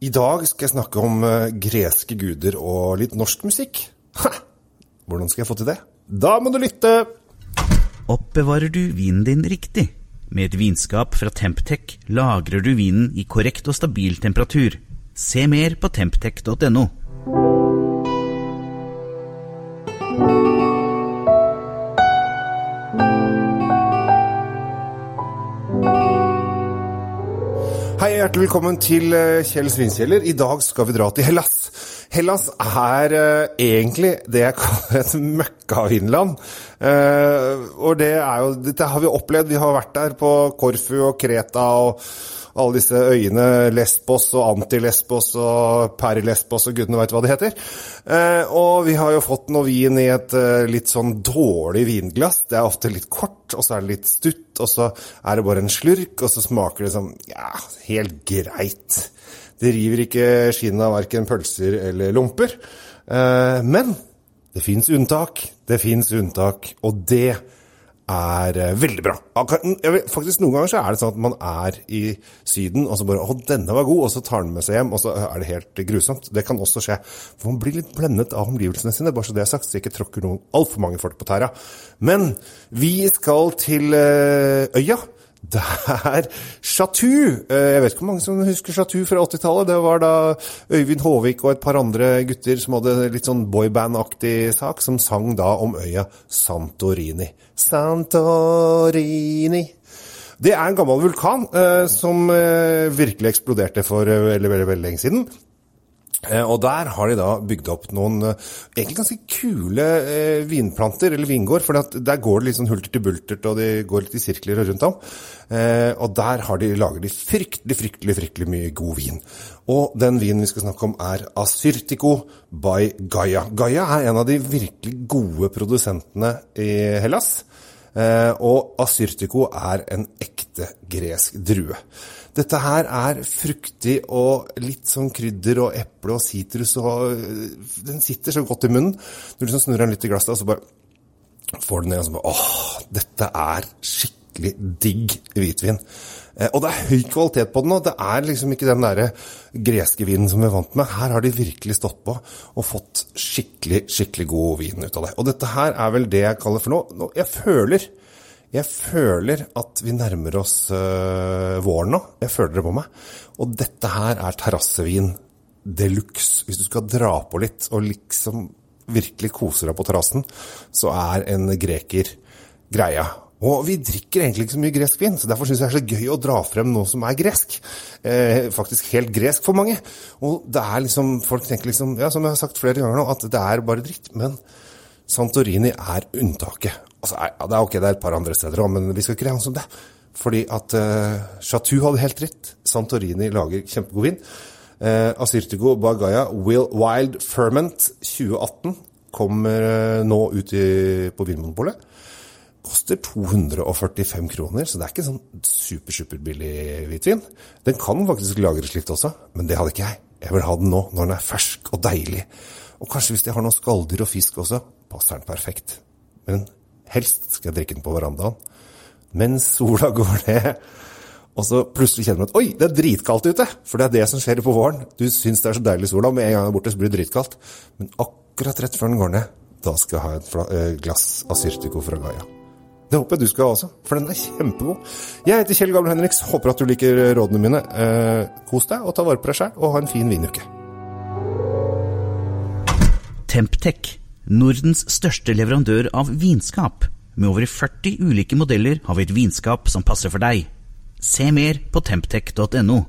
I dag skal jeg snakke om eh, greske guder og litt norsk musikk. Ha! Hvordan skal jeg få til det? Da må du lytte! Oppbevarer du vinen din riktig? Med et vinskap fra Temptec lagrer du vinen i korrekt og stabil temperatur. Se mer på temptec.no. Hei, hjertelig velkommen til eh, Kjell Svinkjeller. I dag skal vi dra til Hellas. Hellas er uh, egentlig det jeg kaller et møkkavinland. Uh, og det er jo, dette har vi opplevd. Vi har vært der på Korfu og Kreta og alle disse øyene, Lesbos og Antilesbos og Perilesbos og gudene veit hva det heter. Uh, og vi har jo fått noe vin i et litt sånn dårlig vinglass. Det er ofte litt kort, og så er det litt stutt, og så er det bare en slurk, og så smaker det sånn ja, helt greit. Det river ikke skinnet av verken pølser eller lomper. Eh, men det fins unntak. Det fins unntak, og det er eh, veldig bra. Faktisk Noen ganger så er det sånn at man er i Syden, og så bare 'Å, denne var god', og så tar den med seg hjem, og så er det helt grusomt. Det kan også skje. For man blir litt blendet av omgivelsene sine, bare så det er sagt, så jeg ikke tråkker noen altfor mange folk på tæra. Men vi skal til eh, øya. Det er Chateau. Jeg vet ikke hvor mange som husker Chateau fra 80-tallet. Det var da Øyvind Håvik og et par andre gutter som hadde litt sånn boyband-aktig sak, som sang da om øya Santorini. Santorini. Det er en gammel vulkan eh, som eh, virkelig eksploderte for eh, veldig, veldig, veldig lenge siden. Og der har de da bygd opp noen egentlig ganske kule eh, vinplanter, eller vingård. For der går det litt sånn hulter til bultert, og de går litt i sirkler rundt om. Eh, og der har de, lager de fryktelig, fryktelig, fryktelig mye god vin. Og den vinen vi skal snakke om, er Asyrtico by Gaia. Gaia er en av de virkelig gode produsentene i Hellas. Eh, og Asyrtico er en ekte gresk drue. Dette her er fruktig og litt sånn krydder og eple og sitrus og Den sitter så godt i munnen. Når Du liksom snurrer den litt i glasset, og så bare får du ned og så bare Åh, dette er skikkelig digg hvitvin. Og det er høy kvalitet på den, og det er liksom ikke den derre greske vinen som vi er vant med. Her har de virkelig stått på og fått skikkelig, skikkelig god vin ut av det. Og dette her er vel det jeg kaller for noe Jeg føler jeg føler at vi nærmer oss uh, våren nå. Jeg føler det på meg. Og dette her er terrassevin de luxe. Hvis du skal dra på litt og liksom virkelig kose deg på terrassen, så er en greker greia. Og vi drikker egentlig ikke så mye gresk vin, så derfor syns jeg det er så gøy å dra frem noe som er gresk. Eh, faktisk helt gresk for mange. Og det er liksom, folk tenker liksom, ja, som jeg har sagt flere ganger nå, at det er bare dritt. Men Santorini er unntaket. Altså, ja, det er ok, det er et par andre steder òg, men vi skal ikke regne som det. Fordi at uh, Chateau hadde helt rett. Santorini lager kjempegod vin. Uh, Asyrtigo Bagaya Will Wild Ferment 2018 kommer uh, nå ut i, på Vinmonopolet. Koster 245 kroner, så det er ikke sånn super, superbillig hvitvin. Den kan faktisk lagres litt også, men det hadde ikke jeg. Jeg vil ha den nå, når den er fersk og deilig. Og kanskje hvis de har noe skalldyr og fisk også, passer den perfekt. Men helst skal jeg drikke den på verandaen mens sola går ned. Og så plutselig kjenner man at oi, det er dritkaldt ute! For det er det som skjer på våren. Du syns det er så deilig sola, med en gang den er borte så blir det dritkaldt. Men akkurat rett før den går ned, da skal jeg ha et eh, glass Asyrtico fra Gaia. Det håper jeg du skal ha også, for den er kjempegod. Jeg heter Kjell Gabel Henriks, håper at du liker rådene mine. Eh, kos deg og ta vare på deg sjæl, og ha en fin vinuke. Temptec, Nordens største leverandør av vinskap. Med over 40 ulike modeller har vi et vinskap som passer for deg. Se mer på temptec.no.